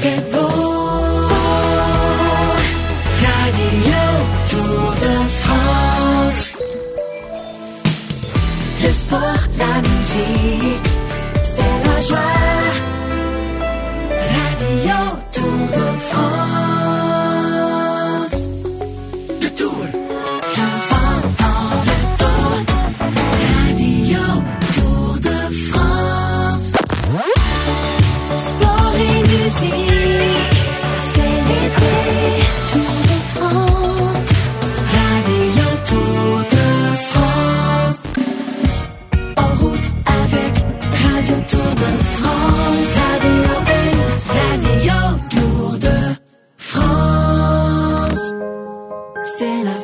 fait beau. Radio Tour de France. Le sport, la musique, c'est la joie. c'est l'été. Tour de France, Radio Tour de France. En route avec Radio Tour de France. Radio N, Radio Tour de France. C'est la